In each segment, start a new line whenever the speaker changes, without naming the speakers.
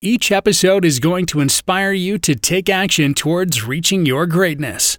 Each episode is going to inspire you to take action towards reaching your greatness.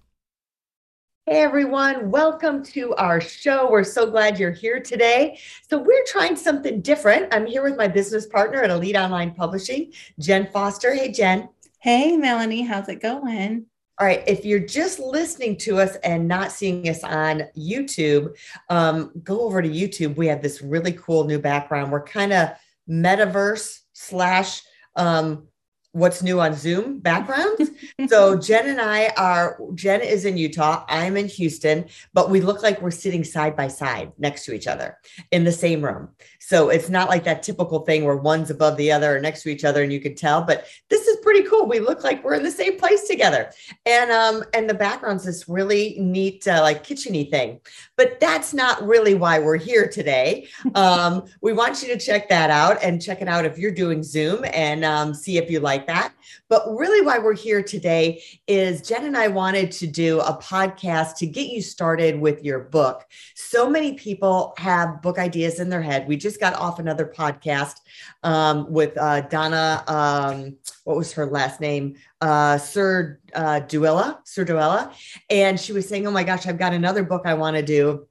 Hey everyone, welcome to our show. We're so glad you're here today. So, we're trying something different. I'm here with my business partner at Elite Online Publishing, Jen Foster. Hey, Jen.
Hey, Melanie, how's it going?
All right, if you're just listening to us and not seeing us on YouTube, um, go over to YouTube. We have this really cool new background. We're kind of metaverse slash um, what's new on Zoom backgrounds. so Jen and I are Jen is in Utah, I'm in Houston, but we look like we're sitting side by side next to each other in the same room. So it's not like that typical thing where one's above the other or next to each other and you could tell, but this is pretty cool. We look like we're in the same place together. And um and the background's this really neat uh, like kitcheny thing. But that's not really why we're here today. Um we want you to check that out and check it out if you're doing Zoom and um, see if you like that. But really, why we're here today is Jen and I wanted to do a podcast to get you started with your book. So many people have book ideas in their head. We just got off another podcast um, with uh, Donna. Um, what was her last name? Uh, Sir uh, Duella, Sir Duella, and she was saying, "Oh my gosh, I've got another book I want to do."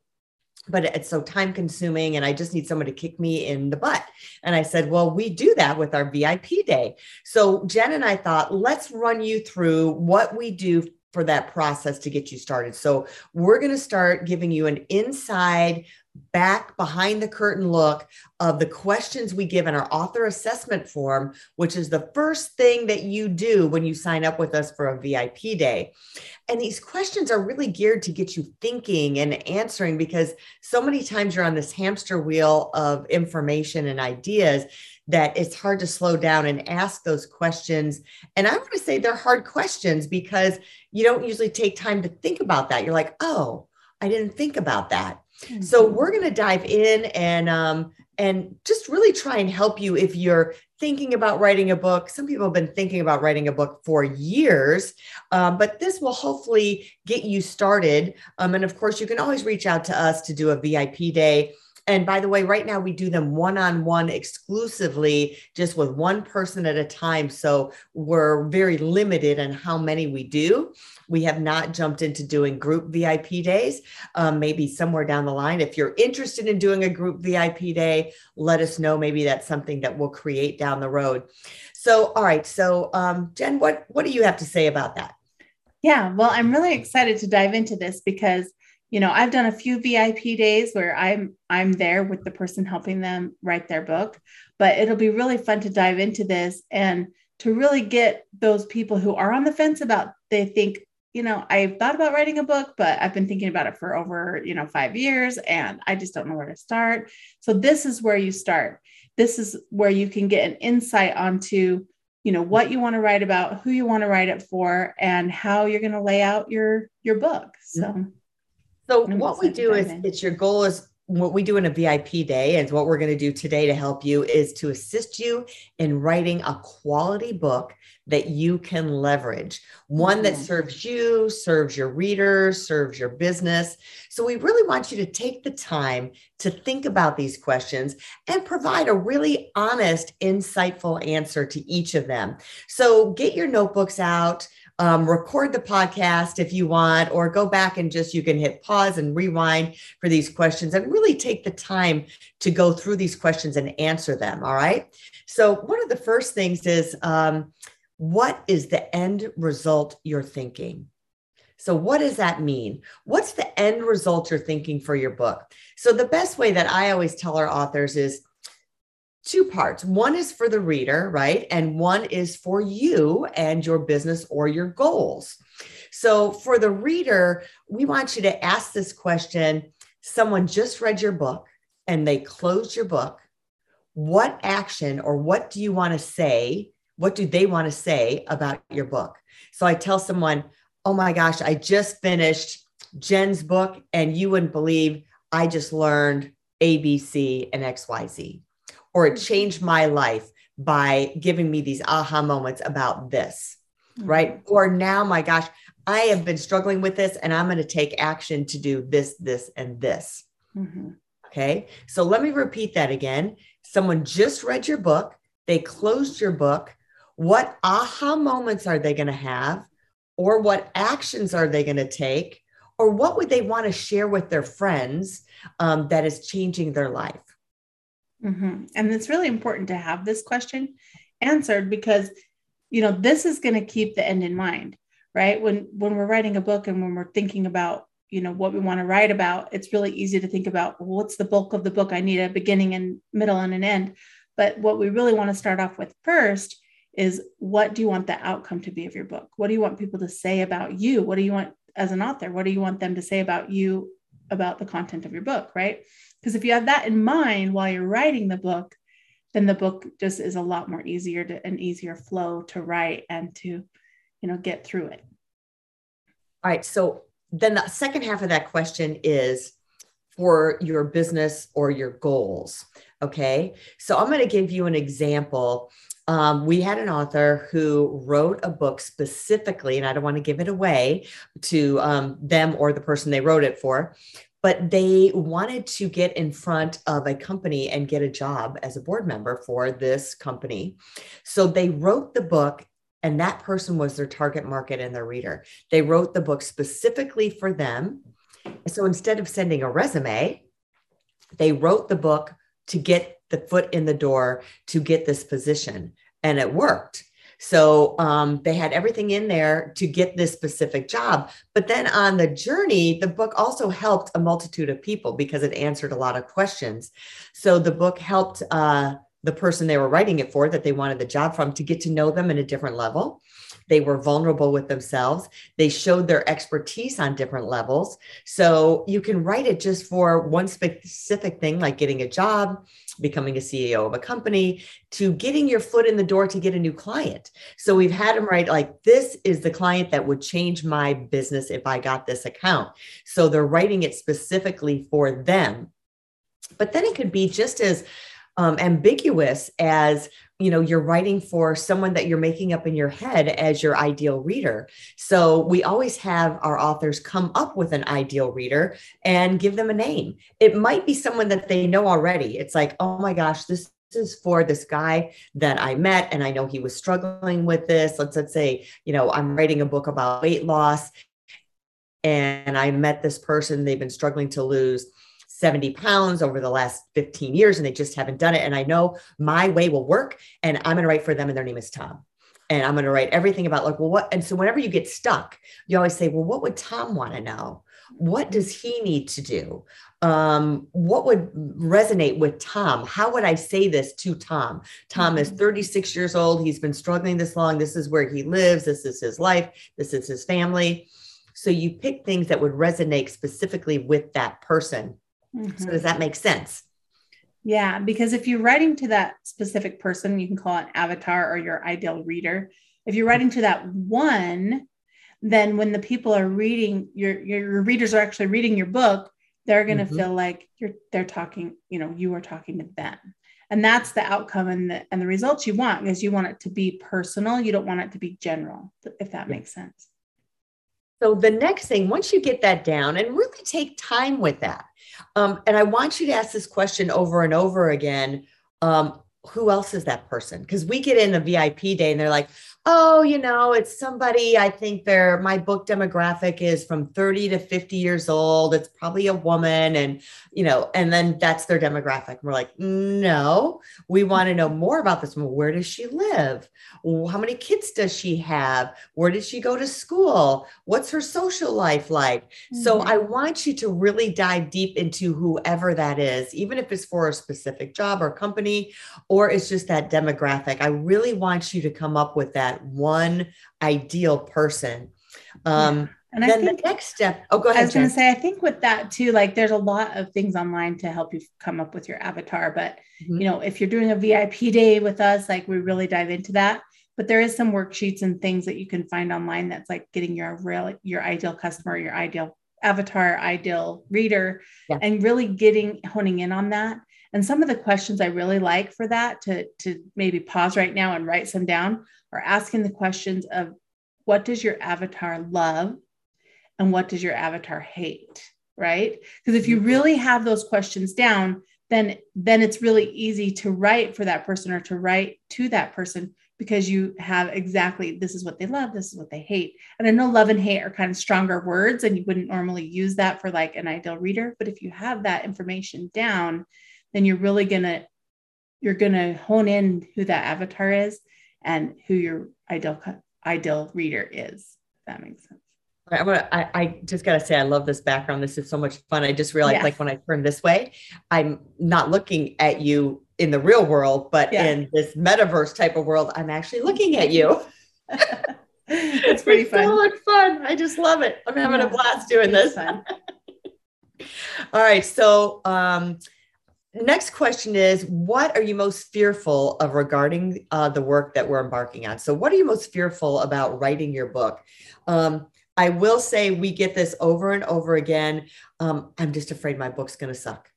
but it's so time consuming and I just need someone to kick me in the butt. And I said, well, we do that with our VIP day. So Jen and I thought, let's run you through what we do for that process to get you started. So we're going to start giving you an inside back behind the curtain look of the questions we give in our author assessment form, which is the first thing that you do when you sign up with us for a VIP day. And these questions are really geared to get you thinking and answering because so many times you're on this hamster wheel of information and ideas that it's hard to slow down and ask those questions. And I want to say they're hard questions because you don't usually take time to think about that. You're like, oh, I didn't think about that. Mm-hmm. So we're going to dive in and um, and just really try and help you if you're thinking about writing a book. Some people have been thinking about writing a book for years, um, but this will hopefully get you started. Um, and of course, you can always reach out to us to do a VIP day. And by the way, right now we do them one on one exclusively, just with one person at a time. So we're very limited on how many we do. We have not jumped into doing group VIP days. Um, maybe somewhere down the line, if you're interested in doing a group VIP day, let us know. Maybe that's something that we'll create down the road. So, all right. So, um, Jen, what what do you have to say about that?
Yeah, well, I'm really excited to dive into this because you know i've done a few vip days where i'm i'm there with the person helping them write their book but it'll be really fun to dive into this and to really get those people who are on the fence about they think you know i've thought about writing a book but i've been thinking about it for over you know five years and i just don't know where to start. So this is where you start. This is where you can get an insight onto you know what you want to write about who you want to write it for and how you're going to lay out your your book. So
so what we do is it's your goal is what we do in a VIP day and what we're going to do today to help you is to assist you in writing a quality book that you can leverage, one mm-hmm. that serves you, serves your readers, serves your business. So we really want you to take the time to think about these questions and provide a really honest, insightful answer to each of them. So get your notebooks out um, record the podcast if you want, or go back and just you can hit pause and rewind for these questions and really take the time to go through these questions and answer them. All right. So, one of the first things is um, what is the end result you're thinking? So, what does that mean? What's the end result you're thinking for your book? So, the best way that I always tell our authors is two parts. One is for the reader, right? And one is for you and your business or your goals. So for the reader, we want you to ask this question someone just read your book and they closed your book. What action or what do you want to say what do they want to say about your book? So I tell someone, oh my gosh, I just finished Jen's book, and you wouldn't believe I just learned ABC and XYZ, or it changed my life by giving me these aha moments about this, mm-hmm. right? Or now, my gosh, I have been struggling with this and I'm going to take action to do this, this, and this. Mm-hmm. Okay. So let me repeat that again. Someone just read your book, they closed your book. What aha moments are they going to have? Or what actions are they going to take? Or what would they want to share with their friends um, that is changing their life?
Mm-hmm. And it's really important to have this question answered because, you know, this is going to keep the end in mind, right? When when we're writing a book and when we're thinking about, you know, what we want to write about, it's really easy to think about well, what's the bulk of the book? I need a beginning and middle and an end. But what we really want to start off with first is what do you want the outcome to be of your book? What do you want people to say about you? What do you want as an author? What do you want them to say about you, about the content of your book, right? Because if you have that in mind while you're writing the book, then the book just is a lot more easier to an easier flow to write and to, you know, get through it.
All right. So then the second half of that question is for your business or your goals. Okay. So I'm going to give you an example. Um, we had an author who wrote a book specifically, and I don't want to give it away to um, them or the person they wrote it for, but they wanted to get in front of a company and get a job as a board member for this company. So they wrote the book, and that person was their target market and their reader. They wrote the book specifically for them. So instead of sending a resume, they wrote the book to get the foot in the door to get this position, and it worked. So um, they had everything in there to get this specific job. But then on the journey, the book also helped a multitude of people because it answered a lot of questions. So the book helped uh, the person they were writing it for that they wanted the job from to get to know them in a different level. They were vulnerable with themselves. They showed their expertise on different levels. So you can write it just for one specific thing, like getting a job, becoming a CEO of a company, to getting your foot in the door to get a new client. So we've had them write like, this is the client that would change my business if I got this account. So they're writing it specifically for them. But then it could be just as um, ambiguous as you know you're writing for someone that you're making up in your head as your ideal reader. So we always have our authors come up with an ideal reader and give them a name. It might be someone that they know already. It's like oh my gosh this is for this guy that I met and I know he was struggling with this. Let's let's say, you know, I'm writing a book about weight loss and I met this person they've been struggling to lose 70 pounds over the last 15 years and they just haven't done it. And I know my way will work and I'm going to write for them and their name is Tom. And I'm going to write everything about like, well, what? And so whenever you get stuck, you always say, well, what would Tom want to know? What does he need to do? Um, what would resonate with Tom? How would I say this to Tom? Tom is mm-hmm. 36 years old. He's been struggling this long. This is where he lives. This is his life. This is his family. So you pick things that would resonate specifically with that person Mm-hmm. So does that make sense?
Yeah, because if you're writing to that specific person, you can call it avatar or your ideal reader. If you're writing to that one, then when the people are reading your your readers are actually reading your book, they're going to mm-hmm. feel like you're they're talking, you know, you are talking to them. And that's the outcome and the and the results you want because you want it to be personal. You don't want it to be general, if that makes sense.
So the next thing, once you get that down and really take time with that, um, and I want you to ask this question over and over again. Um, who else is that person? Because we get in a VIP day and they're like, oh, you know, it's somebody, I think they're, my book demographic is from 30 to 50 years old. It's probably a woman. And, you know, and then that's their demographic. we're like, no, we want to know more about this woman. Where does she live? How many kids does she have? Where did she go to school? What's her social life like? Mm-hmm. So I want you to really dive deep into whoever that is, even if it's for a specific job or company, or it's just that demographic. I really want you to come up with that one ideal person. Um, yeah. And then I think the next step. Oh, go ahead.
I was going to say, I think with that too, like there's a lot of things online to help you come up with your avatar. But mm-hmm. you know, if you're doing a VIP day with us, like we really dive into that. but there is some worksheets and things that you can find online that's like getting your real your ideal customer your ideal avatar ideal reader yeah. and really getting honing in on that and some of the questions i really like for that to to maybe pause right now and write some down are asking the questions of what does your avatar love and what does your avatar hate right because if you mm-hmm. really have those questions down then then it's really easy to write for that person or to write to that person because you have exactly this is what they love this is what they hate and i know love and hate are kind of stronger words and you wouldn't normally use that for like an ideal reader but if you have that information down then you're really gonna you're gonna hone in who that avatar is and who your ideal ideal reader is if that makes sense
I, to I, I just gotta say, I love this background. This is so much fun. I just realized, like, when I turn this way, I'm not looking at you in the real world, but yeah. in this metaverse type of world, I'm actually looking at you.
it's pretty it's fun. So
much fun. I just love it. I'm having yeah. a blast doing this. All right. So, um, next question is what are you most fearful of regarding uh, the work that we're embarking on so what are you most fearful about writing your book um, I will say we get this over and over again. Um, I'm just afraid my book's going to suck.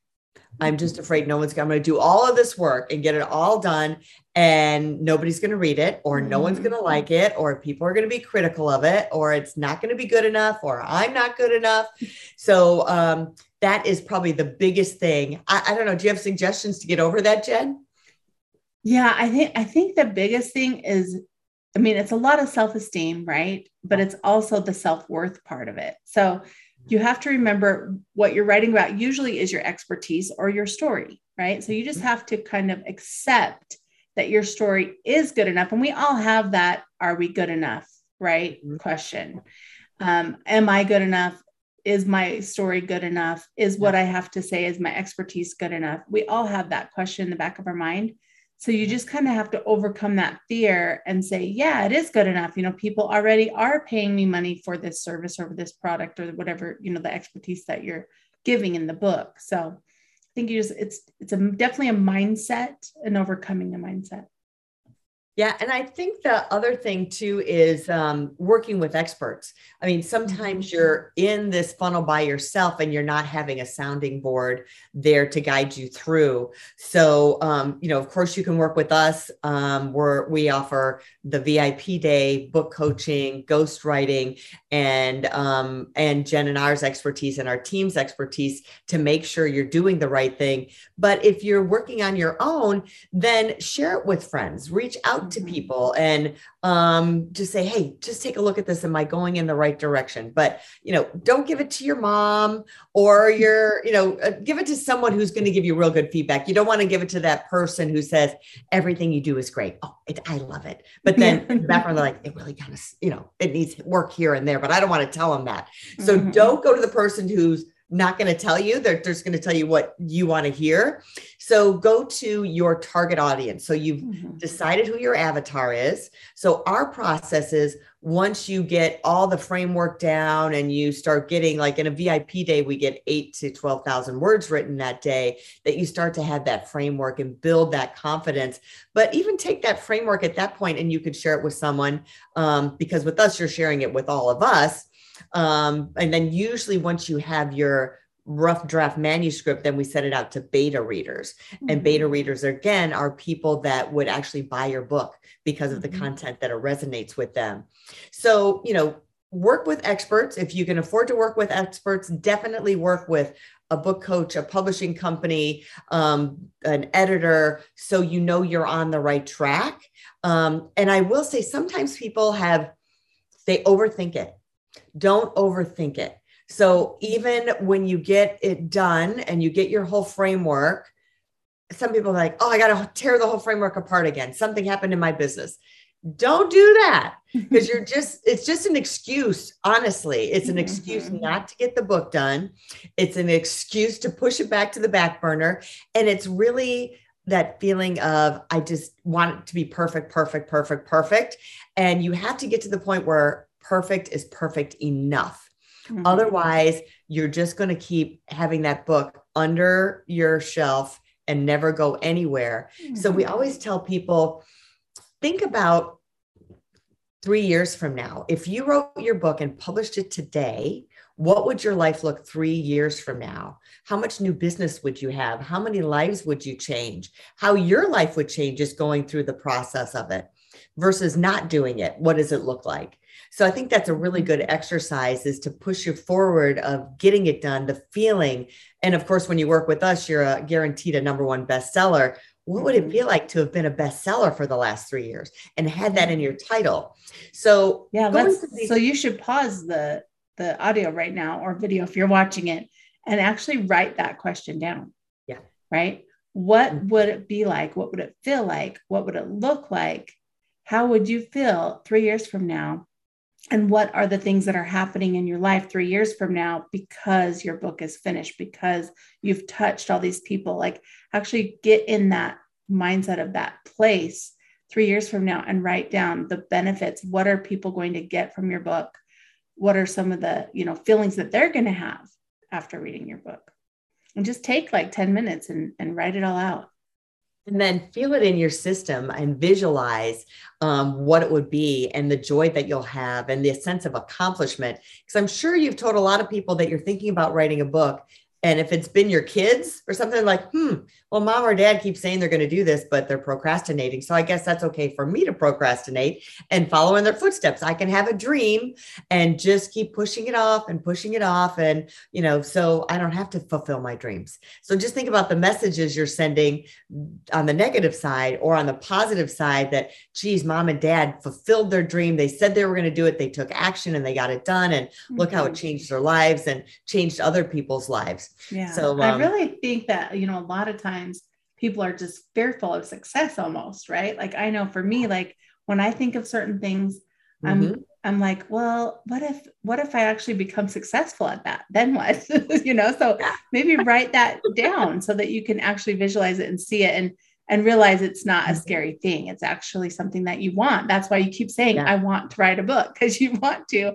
I'm just afraid no one's going to do all of this work and get it all done and nobody's going to read it or no one's going to mm-hmm. like it or people are going to be critical of it or it's not going to be good enough or I'm not good enough. So um, that is probably the biggest thing. I, I don't know. Do you have suggestions to get over that, Jen?
Yeah, I think I think the biggest thing is I mean, it's a lot of self esteem, right? But it's also the self worth part of it. So you have to remember what you're writing about usually is your expertise or your story, right? So you just mm-hmm. have to kind of accept that your story is good enough. And we all have that are we good enough, right? Mm-hmm. Question. Um, am I good enough? Is my story good enough? Is what I have to say, is my expertise good enough? We all have that question in the back of our mind. So you mm-hmm. just kind of have to overcome that fear and say, yeah, it is good enough. You know, people already are paying me money for this service or this product or whatever, you know, the expertise that you're giving in the book. So I think you just it's it's a definitely a mindset and overcoming a mindset.
Yeah. And I think the other thing too is um, working with experts. I mean, sometimes mm-hmm. you're in this funnel by yourself and you're not having a sounding board there to guide you through. So, um, you know, of course, you can work with us. Um, we're, we offer the VIP day, book coaching, ghostwriting, and um, and Jen and ours expertise and our team's expertise to make sure you're doing the right thing. But if you're working on your own, then share it with friends. Reach out out to mm-hmm. people and um, just say, hey, just take a look at this. Am I going in the right direction? But, you know, don't give it to your mom or your, you know, uh, give it to someone who's going to give you real good feedback. You don't want to give it to that person who says, everything you do is great. Oh, it, I love it. But then in the background, they're like, it really kind of, you know, it needs work here and there, but I don't want to tell them that. So mm-hmm. don't go to the person who's not going to tell you they're just going to tell you what you want to hear. So go to your target audience. So you've mm-hmm. decided who your avatar is. So our process is once you get all the framework down and you start getting like in a vip day we get 8 to 12000 words written that day that you start to have that framework and build that confidence. But even take that framework at that point and you could share it with someone um, because with us you're sharing it with all of us um, and then usually once you have your rough draft manuscript, then we send it out to beta readers. Mm-hmm. And beta readers, again, are people that would actually buy your book because of the mm-hmm. content that it resonates with them. So, you know, work with experts. If you can afford to work with experts, definitely work with a book coach, a publishing company, um, an editor, so you know you're on the right track. Um, and I will say sometimes people have, they overthink it don't overthink it. So even when you get it done and you get your whole framework, some people are like, oh, I got to tear the whole framework apart again. Something happened in my business. Don't do that because you're just, it's just an excuse. Honestly, it's an excuse mm-hmm. not to get the book done. It's an excuse to push it back to the back burner. And it's really that feeling of, I just want it to be perfect, perfect, perfect, perfect. And you have to get to the point where perfect is perfect enough. Mm-hmm. Otherwise, you're just going to keep having that book under your shelf and never go anywhere. Mm-hmm. So we mm-hmm. always tell people think about three years from now, if you wrote your book and published it today, what would your life look three years from now? How much new business would you have? How many lives would you change? How your life would change just going through the process of it versus not doing it. What does it look like? So I think that's a really good exercise is to push you forward of getting it done, the feeling. And of course, when you work with us, you're a guaranteed a number one bestseller. What would it feel like to have been a bestseller for the last three years and had that in your title? So
yeah, let's, these- so you should pause the the audio right now or video if you're watching it and actually write that question down.
Yeah.
Right. What mm-hmm. would it be like? What would it feel like? What would it look like? How would you feel three years from now? And what are the things that are happening in your life three years from now because your book is finished, because you've touched all these people? Like, actually get in that mindset of that place three years from now and write down the benefits. What are people going to get from your book? what are some of the you know feelings that they're going to have after reading your book and just take like 10 minutes and, and write it all out
and then feel it in your system and visualize um, what it would be and the joy that you'll have and the sense of accomplishment. Because i'm sure you've told a lot of people that you're thinking about writing a book and if it's been your kids or something like, hmm, well, mom or dad keep saying they're going to do this, but they're procrastinating. So I guess that's okay for me to procrastinate and follow in their footsteps. I can have a dream and just keep pushing it off and pushing it off. And, you know, so I don't have to fulfill my dreams. So just think about the messages you're sending on the negative side or on the positive side that, geez, mom and dad fulfilled their dream. They said they were going to do it. They took action and they got it done. And mm-hmm. look how it mm-hmm. changed their lives and changed other people's lives.
Yeah. So um, I really think that, you know, a lot of times people are just fearful of success almost, right? Like I know for me, like when I think of certain things, mm-hmm. I'm I'm like, well, what if what if I actually become successful at that? Then what? you know, so maybe write that down so that you can actually visualize it and see it and and realize it's not a mm-hmm. scary thing. It's actually something that you want. That's why you keep saying, yeah. I want to write a book because you want to.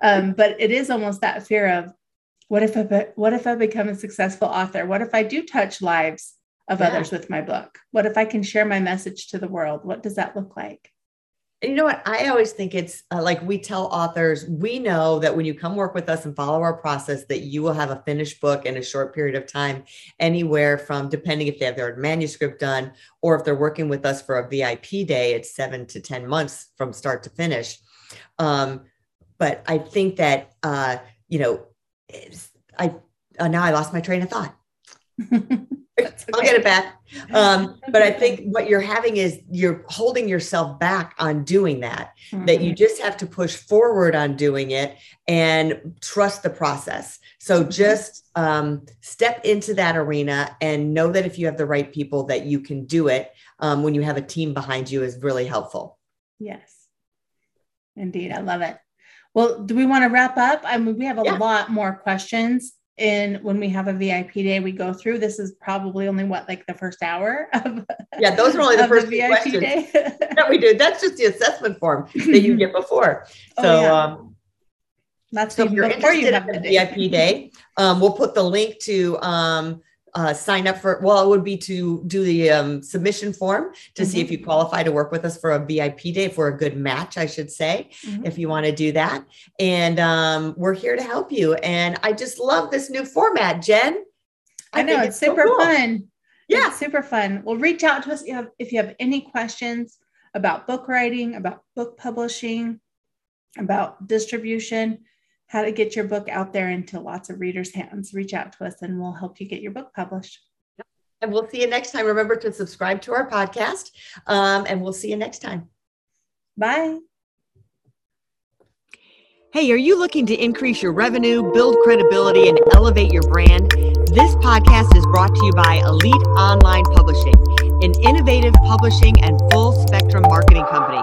Um, but it is almost that fear of what if I what if I become a successful author? What if I do touch lives of yeah. others with my book? What if I can share my message to the world? What does that look like?
And you know what? I always think it's uh, like we tell authors, we know that when you come work with us and follow our process, that you will have a finished book in a short period of time, anywhere from depending if they have their manuscript done or if they're working with us for a VIP day, it's seven to 10 months from start to finish. Um, but I think that, uh, you know, I uh, now I lost my train of thought. I'll get it back. Um, but I think what you're having is you're holding yourself back on doing that, mm-hmm. that you mm-hmm. just have to push forward on doing it and trust the process. So mm-hmm. just um, step into that arena and know that if you have the right people, that you can do it um, when you have a team behind you is really helpful.
Yes, indeed. I love it. Well, do we want to wrap up? I mean, we have a yeah. lot more questions. And when we have a VIP day, we go through. This is probably only what, like the first hour of
yeah. Those are only the first the VIP questions day. that we do. That's just the assessment form that you get before. Oh, so, oh, yeah. um,
that's so if you're interested you in
the VIP day, um, we'll put the link to um, uh, sign up for well it would be to do the um, submission form to mm-hmm. see if mm-hmm. you qualify to work with us for a vip day for a good match i should say mm-hmm. if you want to do that and um, we're here to help you and i just love this new format jen
i, I know it's, it's, super so cool. fun yeah it's super fun well reach out to us if you, have, if you have any questions about book writing about book publishing about distribution how to get your book out there into lots of readers' hands, reach out to us and we'll help you get your book published.
And we'll see you next time. Remember to subscribe to our podcast, um, and we'll see you next time.
Bye.
Hey, are you looking to increase your revenue, build credibility, and elevate your brand? This podcast is brought to you by Elite Online Publishing, an innovative publishing and full spectrum marketing company.